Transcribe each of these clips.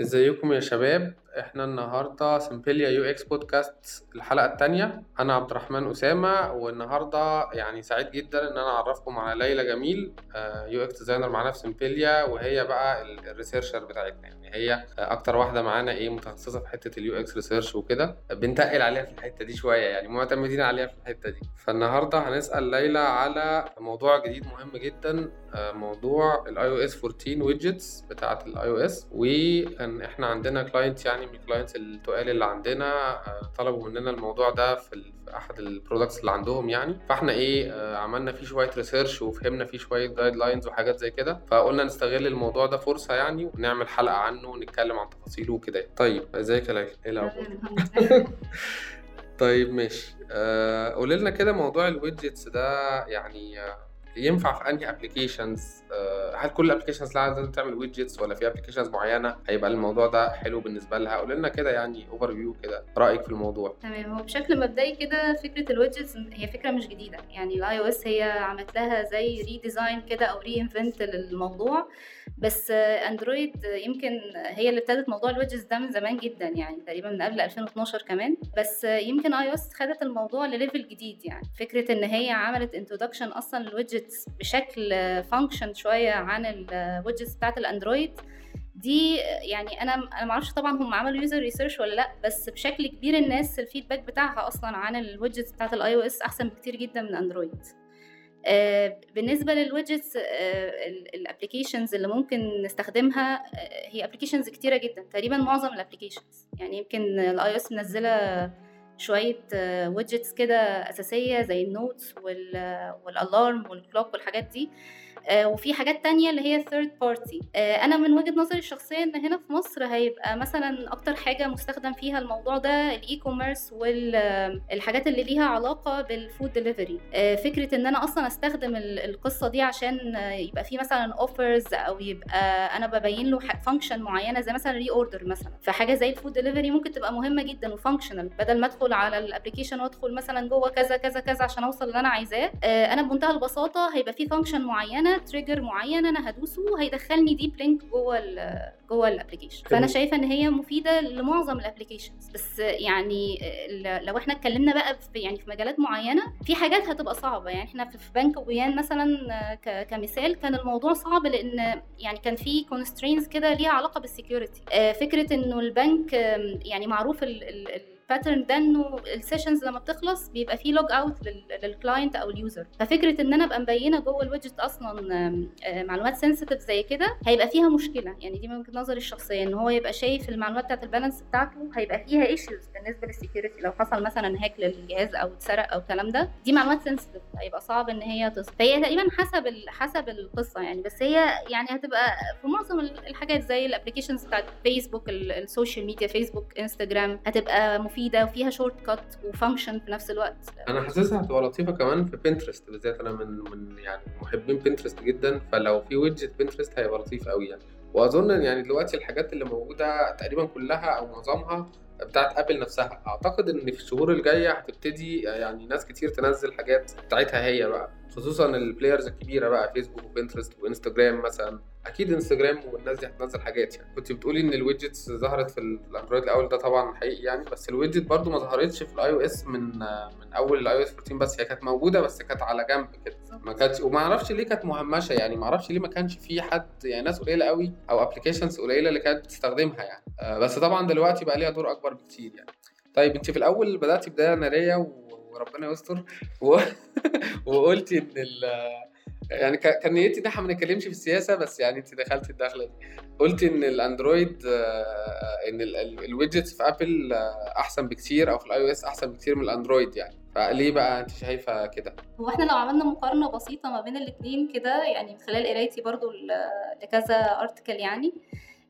ازيكم يا شباب؟ إحنا النهارده سمبليا UX podcast الحلقة الثانية أنا عبد الرحمن أسامة والنهارده يعني سعيد جدا إن أنا أعرفكم على ليلى جميل UX designer معانا في سمبليا وهي بقى ال researcher بتاعتنا. يعني هي أكتر واحدة معانا إيه متخصصة في حتة ال UX research وكده. بنتقل عليها في الحتة دي شوية يعني معتمدين عليها في الحتة دي. فالنهارده هنسأل ليلى على موضوع جديد مهم جدا موضوع ال iOS 14 widgets بتاعة ال iOS وكان إحنا عندنا client يعني من ال clients التقال اللي عندنا طلبوا مننا الموضوع ده في أحد ال products اللي عندهم يعني. فإحنا إيه عملنا فيه شوية research وفهمنا فيه شوية guidelines وحاجات زي كده. فقلنا نستغل الموضوع ده فرصة يعني ونعمل حلقة عنه ونتكلم عن تفاصيله وكده. طيب إزيك يا ليلى إيه الأخبار؟ طيب ماشي. قولي لنا كده موضوع ال widgets ده يعني ينفع في أنهي applications هل كل ال applications لازم تعمل widgets ولا في applications معينة؟ هيبقى الموضوع ده حلو بالنسبة لها. قول لنا كده يعني overview كده رأيك في الموضوع. تمام. هو بشكل مبدئي كده فكرة ال widgets هي فكرة مش جديدة. يعني ال iOS هي عملت لها زي redesign كده أو reinvent للموضوع. بس اندرويد يمكن هي اللي ابتدت موضوع ال widgets ده من زمان جدا يعني تقريبا من قبل 2012 كمان. بس يمكن iOS خدت الموضوع ل level جديد يعني. فكرة إن هي عملت introduction أصلا لل widgets بشكل function شوية عن ال widgets بتاعت الأندرويد. دي يعني أنا أنا ما أعرفش طبعا هم عملوا user research ولا لأ بس بشكل كبير الناس ال feedback بتاعها أصلا عن ال widgets بتاعت ال iOS أحسن بكتير جدا من أندرويد. آه بالنسبة لل widgets آه ال applications اللي ممكن نستخدمها آه هي applications كتيرة جدا تقريبا معظم ال applications يعني يمكن ال iOS منزلة شوية widgets كده أساسية زي ال notes وال alarm وال clock والحاجات دي. وفي حاجات تانية اللي هي third party. أنا من وجهة نظري الشخصية إن هنا في مصر هيبقى مثلا أكتر حاجة مستخدم فيها الموضوع ده ال e-commerce والحاجات اللي ليها علاقة بال food delivery فكرة إن أنا أصلا أستخدم القصة دي عشان يبقى في مثلا offers أو يبقى أنا ببين له function معينة زي مثلا reorder مثلا. فحاجة زي ال food delivery ممكن تبقى مهمة جدا و functional بدل ما أدخل على ال application وأدخل مثلا جوه كذا كذا كذا عشان أوصل اللي أنا عايزاه أنا بمنتهى البساطة هيبقى في function معينة trigger معين أنا هدوسه هيدخلني deep link جوه ال جوه ال application فأنا شايفة إن هي مفيدة لمعظم ال applications بس يعني لو إحنا اتكلمنا بقى في يعني في مجالات معينة في حاجات هتبقى صعبة. يعني إحنا في بنك ويان مثلا كمثال كان الموضوع صعب لأن يعني كان في constraints كده ليها علاقة بال security فكرة إنه البنك يعني معروف ال ال ال pattern ده إنه ال sessions لما بتخلص بيبقى فيه log out لل client أو ال user ففكرة إن أنا أبقى مبينة جوه ال widget أصلا معلومات sensitive زي كده هيبقى فيها مشكلة. يعني دي من وجهة نظري الشخصية إن هو يبقى شايف المعلومات بتاعت ال balance بتاعته هيبقى فيها issues بالنسبة لل security لو حصل مثلا hack للجهاز أو اتسرق أو الكلام ده دي معلومات sensitive هيبقى صعب إن هي تصل فهي تقريبا حسب حسب القصة يعني. بس هي يعني هتبقى في معظم الحاجات زي ال applications بتاعت فيسبوك ال social media فيسبوك انستجرام هتبقى مفيدة وفيها shortcut و function في نفس الوقت. أنا حاسسها هتبقى لطيفة كمان في بنترست بالذات. أنا من من يعني محبين بنترست جدا فلو في widget بنترست هيبقى لطيف قوي يعني. وأظن يعني دلوقتي الحاجات اللي موجودة تقريبا كلها أو معظمها بتاعت ابل نفسها. أعتقد إن في الشهور الجاية هتبتدي يعني ناس كتير تنزل حاجات بتاعتها هي بقى. خصوصا ال players الكبيرة بقى فيسبوك وبنترست وانستجرام مثلا. أكيد انستجرام والناس دي هتنزل حاجات يعني. كنت بتقولي إن ال widgets ظهرت في الأندرويد الأول ده طبعا حقيقي يعني. بس ال widget برضو ما ظهرتش في ال iOS من من أول ال iOS 14 بس. هي كانت موجودة بس كانت على جنب كده. ما كانتش وما أعرفش ليه كانت مهمشة يعني. ما أعرفش ليه ما كانش في حد يعني. ناس قليلة قوي أو applications قليلة اللي كانت بتستخدمها يعني. آه بس طبعا دلوقتي بقى ليها دور أكبر بكتير يعني. طيب أنت في الأول بدأتي بداية نارية وربنا يستر. و... وقلتي إن ال يعني كان نيتي إن إحنا ما نتكلمش في السياسة بس يعني أنت دخلتي الدخلة دي. قلت إن الأندرويد إن ال widgets في أبل أحسن بكتير أو في ال iOS أحسن بكتير من الأندرويد يعني. فليه بقى أنت شايفة كده؟ هو إحنا لو عملنا مقارنة بسيطة ما بين الاثنين كده يعني من خلال قرايتي برضو لكذا article يعني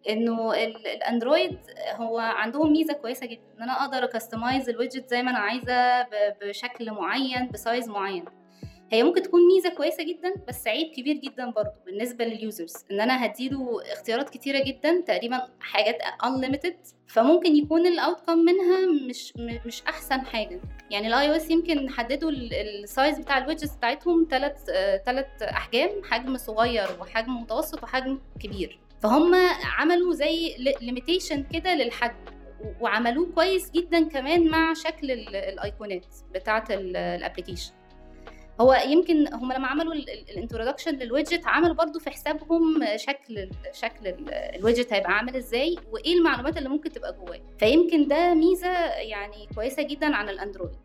إنه الأندرويد هو عندهم ميزة كويسة جدا إن أنا أقدر أ customize ال widget زي ما أنا عايزة بشكل معين ب size معين. هي ممكن تكون ميزة كويسة جدا بس عيب كبير جدا برضه بالنسبة لل users إن أنا هديله اختيارات كتيرة جدا تقريبا حاجات unlimited فممكن يكون ال outcome منها مش مش أحسن حاجة. يعني ال iOS يمكن حددوا ال size بتاع ال widgets بتاعتهم ثلاث ثلاث أحجام حجم صغير وحجم متوسط وحجم كبير. فهم عملوا زي limitation كده للحجم وعملوه كويس جدا كمان مع شكل الأيقونات بتاعة ال application هو يمكن هم لما عملوا ال introduction لل widget عملوا برضو في حسابهم شكل شكل ال widget هيبقى عامل إزاي وإيه المعلومات اللي ممكن تبقى جواه. فيمكن ده ميزة يعني كويسة جدا عن الأندرويد.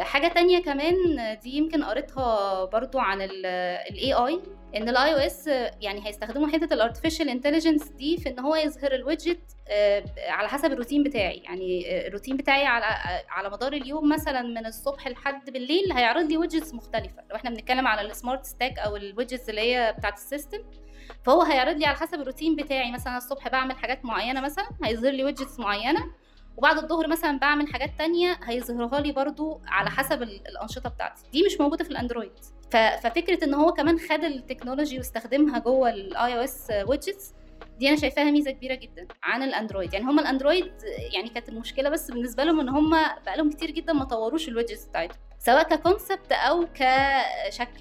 حاجة تانية كمان دي يمكن قريتها برضو عن ال AI إن ال iOS يعني هيستخدموا حتة ال artificial intelligence دي في إن هو يظهر ال widget آه، على حسب الروتين بتاعي. يعني آه، الروتين بتاعي على على مدار اليوم مثلا من الصبح لحد بالليل هيعرض لي widgets مختلفة. لو إحنا بنتكلم على ال smart stack أو ال widgets اللي هي بتاعت ال system فهو هيعرض لي على حسب الروتين بتاعي. مثلا الصبح بعمل حاجات معينة مثلا هيظهر لي widgets معينة وبعد الظهر مثلا بعمل حاجات تانية هيظهرها لي برضو على حسب الأنشطة بتاعتي. دي مش موجودة في ال Android. ففكرة إن هو كمان خد ال technology واستخدمها جوه ال iOS widgets دي أنا شايفاها ميزة كبيرة جدا عن ال Android. يعني هم ال Android يعني كانت المشكلة بس بالنسبة لهم إن هم بقالهم كتير جدا ما طوروش ال widgets بتاعتهم سواء ك concept أو كشكل.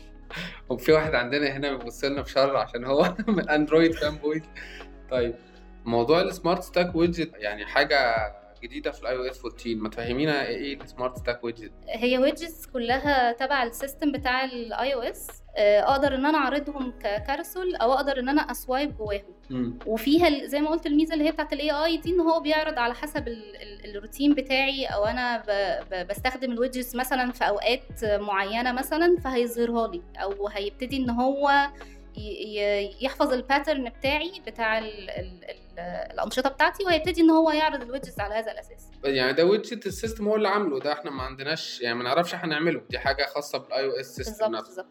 وفي واحد عندنا هنا بيبص لنا بشر عشان هو من Android fanboy طيب موضوع ال smart stack widget يعني حاجة جديدة في ال iOS 14 ما تفهمينا إيه السمارت ستاك ويدجت هي ويدجتس كلها تبع ال system بتاع ال iOS أقدر إن أنا أعرضهم ك carousel أو أقدر إن أنا أ swipe جواهم. وفيها زي ما قلت الميزة اللي هي بتاعت ال AI دي إن هو بيعرض على حسب الروتين بتاعي أو أنا بستخدم ال widgets مثلا في أوقات معينة مثلا فهيظهرها لي. أو هيبتدي إن هو يحفظ ال pattern بتاعي بتاع ال ال ال الأنشطة بتاعتي وهيبتدي إن هو يعرض ال widgets على هذا الأساس. يعني ده widget ال system هو اللي عامله ده إحنا ما عندناش يعني ما نعرفش إحنا نعمله دي حاجة خاصة بال iOS system نفسه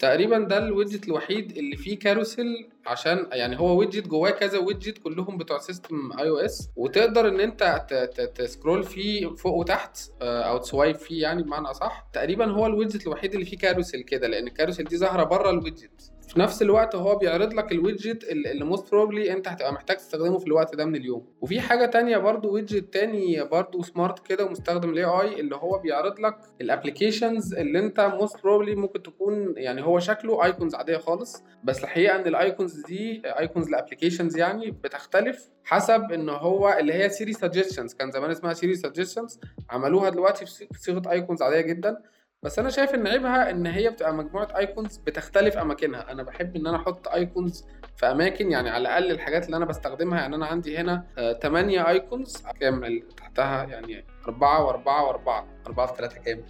تقريبا ده ال widget الوحيد اللي فيه carousel عشان يعني هو widget جواه كذا widget كلهم بتوع system iOS وتقدر إن أنت ت scroll فيه فوق وتحت آه، أو ت swipe فيه يعني بمعنى أصح. تقريبا هو ال widget الوحيد اللي فيه carousel كده لأن ال carousel دي ظاهرة بره ال widget. في نفس الوقت هو بيعرض لك ال widget اللي most probably انت هتبقى محتاج تستخدمه في الوقت ده من اليوم. وفي حاجة تانية برضو widget تاني برضو smart كده ومستخدم ال AI اللي هو بيعرض لك ال applications اللي انت most probably ممكن تكون يعني هو شكله icons عادية خالص بس الحقيقة إن ال icons دي icons ال applications يعني بتختلف حسب إن هو اللي هي Siri suggestions كان زمان اسمها Siri suggestions عملوها دلوقتي في صيغة icons عادية جدا. بس أنا شايف إن عيبها إن هي بتبقى مجموعة icons بتختلف أماكنها. أنا بحب إن أنا أحط icons في أماكن يعني على الأقل الحاجات اللي أنا بستخدمها يعني أنا عندي هنا 8 آه icons كام تحتها يعني 4 و4 و4 4 في 3 كام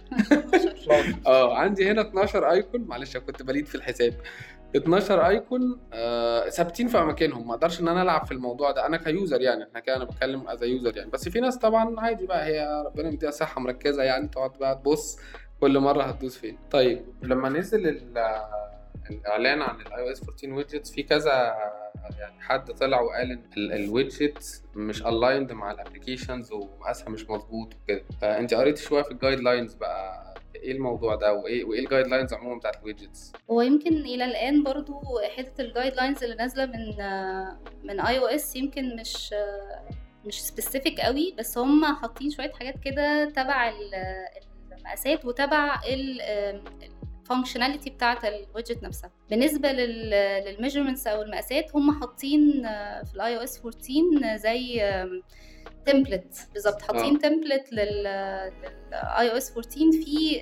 آه عندي هنا 12 icon. معلش كنت بليد في الحساب. 12 icon آه ثابتين في أماكنهم. ما أقدرش إن أنا ألعب في الموضوع ده. أنا ك user يعني. إحنا كده أنا بتكلم as user يعني. بس في ناس طبعا عادي بقى هي ربنا مديها صحة مركزة يعني. تقعد بقى تبص كل مرة هتدوس فين. طيب. لما نزل الإعلان عن ال iOS 14 widgets في كذا يعني حد طلع وقال إن ال widgets مش aligned مع ال applications ومقاسها مش مظبوط وكده. فانت قريتي شوية في ال guidelines بقى. إيه الموضوع ده؟ وايه وإيه ال guidelines عموما بتاعت ال widgets هو يمكن إلى الآن برضو حتة ال guidelines اللي نازلة من من iOS يمكن مش مش specific قوي بس هم حاطين شوية حاجات كده تبع المقاسات وتبع ال functionality بتاعة ال widget نفسها. بالنسبة لل measurements أو المقاسات هم حاطين آه، في ال iOS 14 زي template بالظبط. حاطين template لل i OS 14 في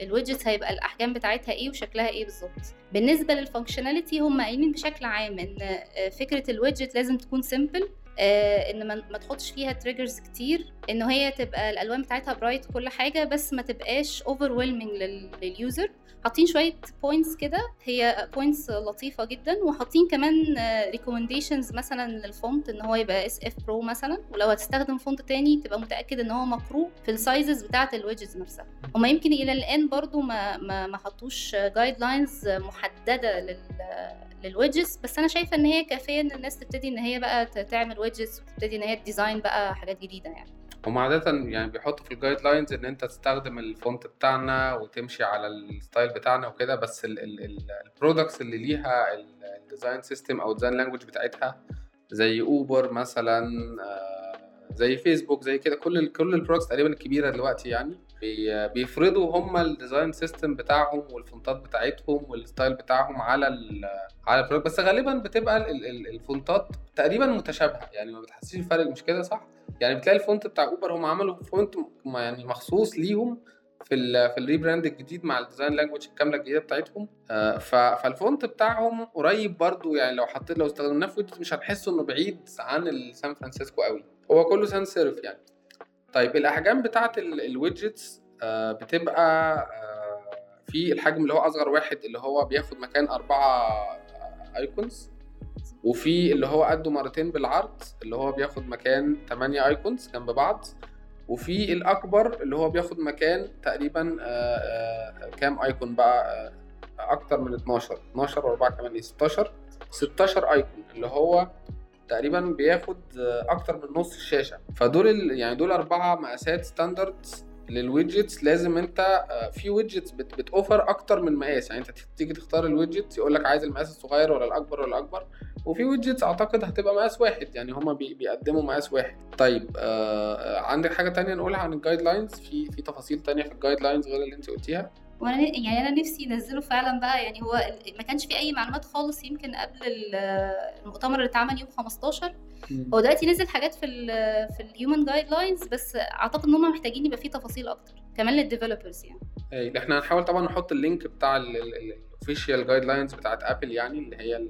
ال widget هيبقى الأحجام بتاعتها إيه وشكلها إيه بالظبط. بالنسبة لل functionality هم قايلين بشكل عام إن آه، فكرة ال widget لازم تكون simple آه إن ما تحطش فيها triggers كتير. ان هي تبقى الألوان بتاعتها bright كل حاجة بس ما تبقاش over لل user حاطين شوية points كده هي points لطيفة جدا. وحاطين كمان recommendations مثلا لل font إن هو يبقى SF Pro مثلا. ولو هتستخدم font تاني تبقى متأكد إن هو مقروء في ال sizes بتاعة ال widgets نفسها. هما يمكن إلى الآن برضو ما ما, ما حطوش guidelines محددة لل لل widgets بس أنا شايفة إن هي كافية إن الناس تبتدي إن هي بقى تعمل widgets وتبتدي إن هي ت design بقى حاجات جديدة يعني. هم عادة يعني بيحطوا في ال guidelines إن أنت تستخدم ال font بتاعنا وتمشي على ال style بتاعنا وكده بس ال products اللي ليها ال design system أو ال design language بتاعتها زي Uber مثلا زي فيسبوك زي كده كل ال كل ال products تقريبا الكبيرة دلوقتي يعني بي بيفرضوا هم ال design system بتاعهم وال font ات بتاعتهم وال style بتاعهم على على ال product بس غالبا بتبقى ال ال ال font ات تقريبا متشابهة يعني ما بتحسيش الفرق مش كده صح؟ يعني بتلاقي ال font بتاع Uber هم عملوا font يعني مخصوص ليهم في ال في ال rebrand الجديد مع ال design language الكاملة الجديدة بتاعتهم. آه فال font بتاعهم قريب برضو يعني لو حطيت لو استخدمناه في مش هنحسه إنه بعيد عن San Francisco قوي. هو كله sans serif يعني. طيب الأحجام بتاعت ال widgets آه بتبقى آه في الحجم اللي هو أصغر واحد اللي هو بياخد مكان أربعة icons وفي اللي هو قده مرتين بالعرض اللي هو بياخد مكان 8 icons جنب بعض وفي الأكبر اللي هو بياخد مكان تقريبا آآ آآ كام icon بقى؟ أكتر من 12 12 و4 كمان إيه 16 16 icon اللي هو تقريبا بياخد أكتر من نص الشاشة. فدول يعني دول أربعة مقاسات standard لل widgets لازم انت في widgets بتوفر أكتر من مقاس. يعني انت تيجي تختار ال widgets يقول لك عايز المقاس الصغير ولا الأكبر ولا الأكبر وفي widgets أعتقد هتبقى مقاس واحد. يعني هما بي بيقدموا مقاس واحد. طيب آه عندك حاجة تانية نقولها عن ال guidelines في في تفاصيل تانية في ال guidelines غير اللي انت قلتيها؟ وأنا يعني أنا نفسي ينزلوا فعلا بقى يعني هو ما كانش في أي معلومات خالص يمكن قبل المؤتمر اللي اتعمل يوم 15 هو دلوقتي نزل حاجات في ال في ال human guidelines بس أعتقد إن هم محتاجين يبقى فيه تفاصيل أكتر كمان لل developers يعني. أي إحنا هنحاول طبعا نحط ال link بتاع ال official guidelines بتاعت Apple يعني اللي هي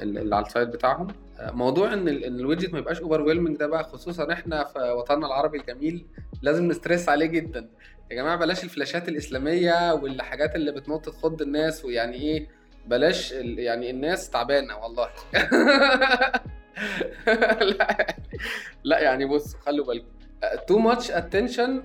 اللي على ال site بتاعهم. موضوع إن ال widget ما يبقاش over ده بقى خصوصا إحنا في وطننا العربي الجميل لازم ن stress عليه جدا. يا جماعة بلاش ال flashات الإسلامية والحاجات اللي بتنط تخض الناس ويعني إيه بلاش يعني الناس تعبانة والله. لا لا يعني بص خلوا بالكم. too much attention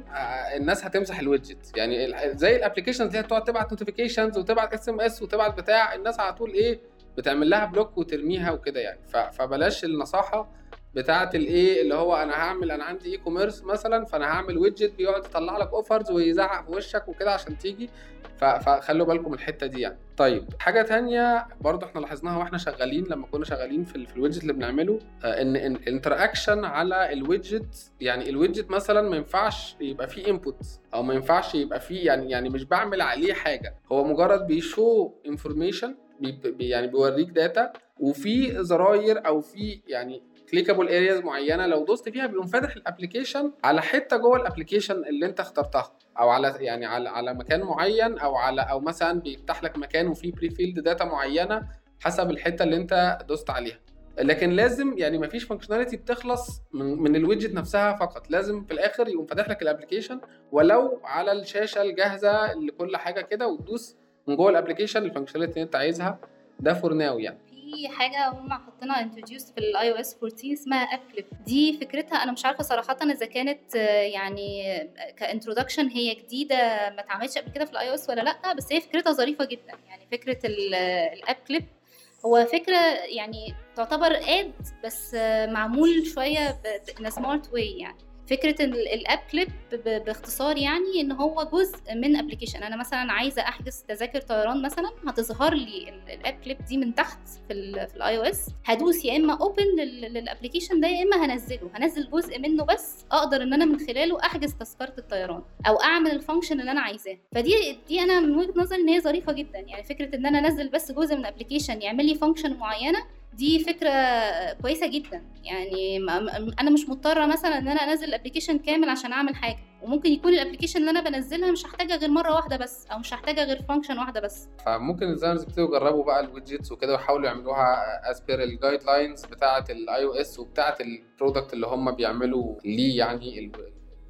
الناس هتمسح ال widget يعني زي ال applications اللي هتقعد تبعت notifications وتبعت SMS وتبعت بتاع الناس على طول إيه بتعمل لها block وترميها وكده يعني. فبلاش النصاحة بتاعه الايه اللي هو أنا هعمل أنا عندي e-commerce مثلا فأنا هعمل widget بيقعد يطلع لك offers ويزعق في وشك وكده عشان تيجي. فخلوا بالكم الحتة دي يعني. طيب حاجة تانية برضو إحنا لاحظناها وإحنا شغالين لما كنا شغالين في, في ال widget اللي بنعمله ان ال interaction على ال widget يعني ال widget مثلا ما ينفعش يبقى فيه input أو ما ينفعش يبقى فيه يعني يعني مش بعمل عليه حاجة. هو مجرد بي show information بي يعني بيوريك data وفي زراير أو في يعني clickable areas معينة لو دوست فيها بيقوم فاتح ال application على حتة جوه ال application اللي انت اخترتها. أو على يعني على على مكان معين أو على أو مثلا بيفتح لك مكان وفيه pre-filled data معينة حسب الحتة اللي انت دوست عليها. لكن لازم يعني ما فيش functionality بتخلص من, من ال widget نفسها فقط. لازم في الآخر يقوم فاتح لك ال application ولو على الشاشة الجاهزة لكل حاجة كده وتدوس من جوه ال application ال functionality اللي انت عايزها ده for now يعني. في حاجة هم حاطينها introduce في ال iOS 14 اسمها App Clip دي فكرتها أنا مش عارفة صراحة إذا كانت يعني ك introduction هي جديدة ما اتعملتش قبل كده في ال iOS ولا لأ بس هي فكرتها ظريفة جدا. يعني فكرة ال App Clip هو فكرة يعني تعتبر ad بس معمول شوية in smart way يعني. فكرة ال App Clip باختصار يعني إن هو جزء من application أنا مثلا عايزة أحجز تذاكر طيران مثلا هتظهر لي ال App Clip دي من تحت في ال iOS هدوس يا إما open لل application ده يا إما هنزله. هنزل جزء منه بس أقدر إن أنا من خلاله أحجز تذكرة الطيران أو أعمل ال function اللي أنا عايزاه. فدي دي أنا من وجهة نظري إن هي ظريفة جدا. يعني فكرة إن أنا أنزل بس جزء من application يعمل لي function معينة دي فكرة كويسة جدا. يعني أنا مش مضطرة مثلا إن أنا أنزل ال application كامل عشان أعمل حاجة. وممكن يكون ال application اللي أنا بنزلها مش هحتاجها غير مرة واحدة بس أو مش هحتاجها غير function واحدة بس. فممكن ال designers يبتدوا يجربوا بقى ال widgets وكده ويحاولوا يعملوها as per ال guidelines بتاعة ال iOS وبتاعه ال product اللي هم بيعملوا ليه يعني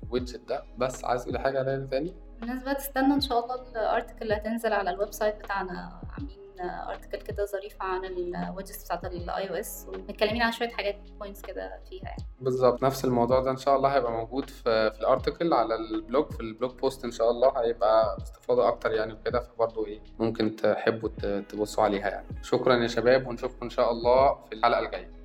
ال widget ده. بس عايز تقولي حاجة عليها تاني؟ الناس بقى تستنى إن شاء الله ال article اللي هتنزل على ال website بتاعنا عاملين article كده ظريفه عن ال widgets بتاعت ال iOS ومتكلمين عن شوية حاجات points كده فيها يعني. بالظبط نفس الموضوع ده إن شاء الله هيبقى موجود في, في ال article على ال blog في ال blog post إن شاء الله هيبقى استفاضة أكتر يعني وكده فبرضه إيه ممكن تحبوا تبصوا عليها يعني. شكرا يا شباب ونشوفكم إن شاء الله في الحلقة الجاية.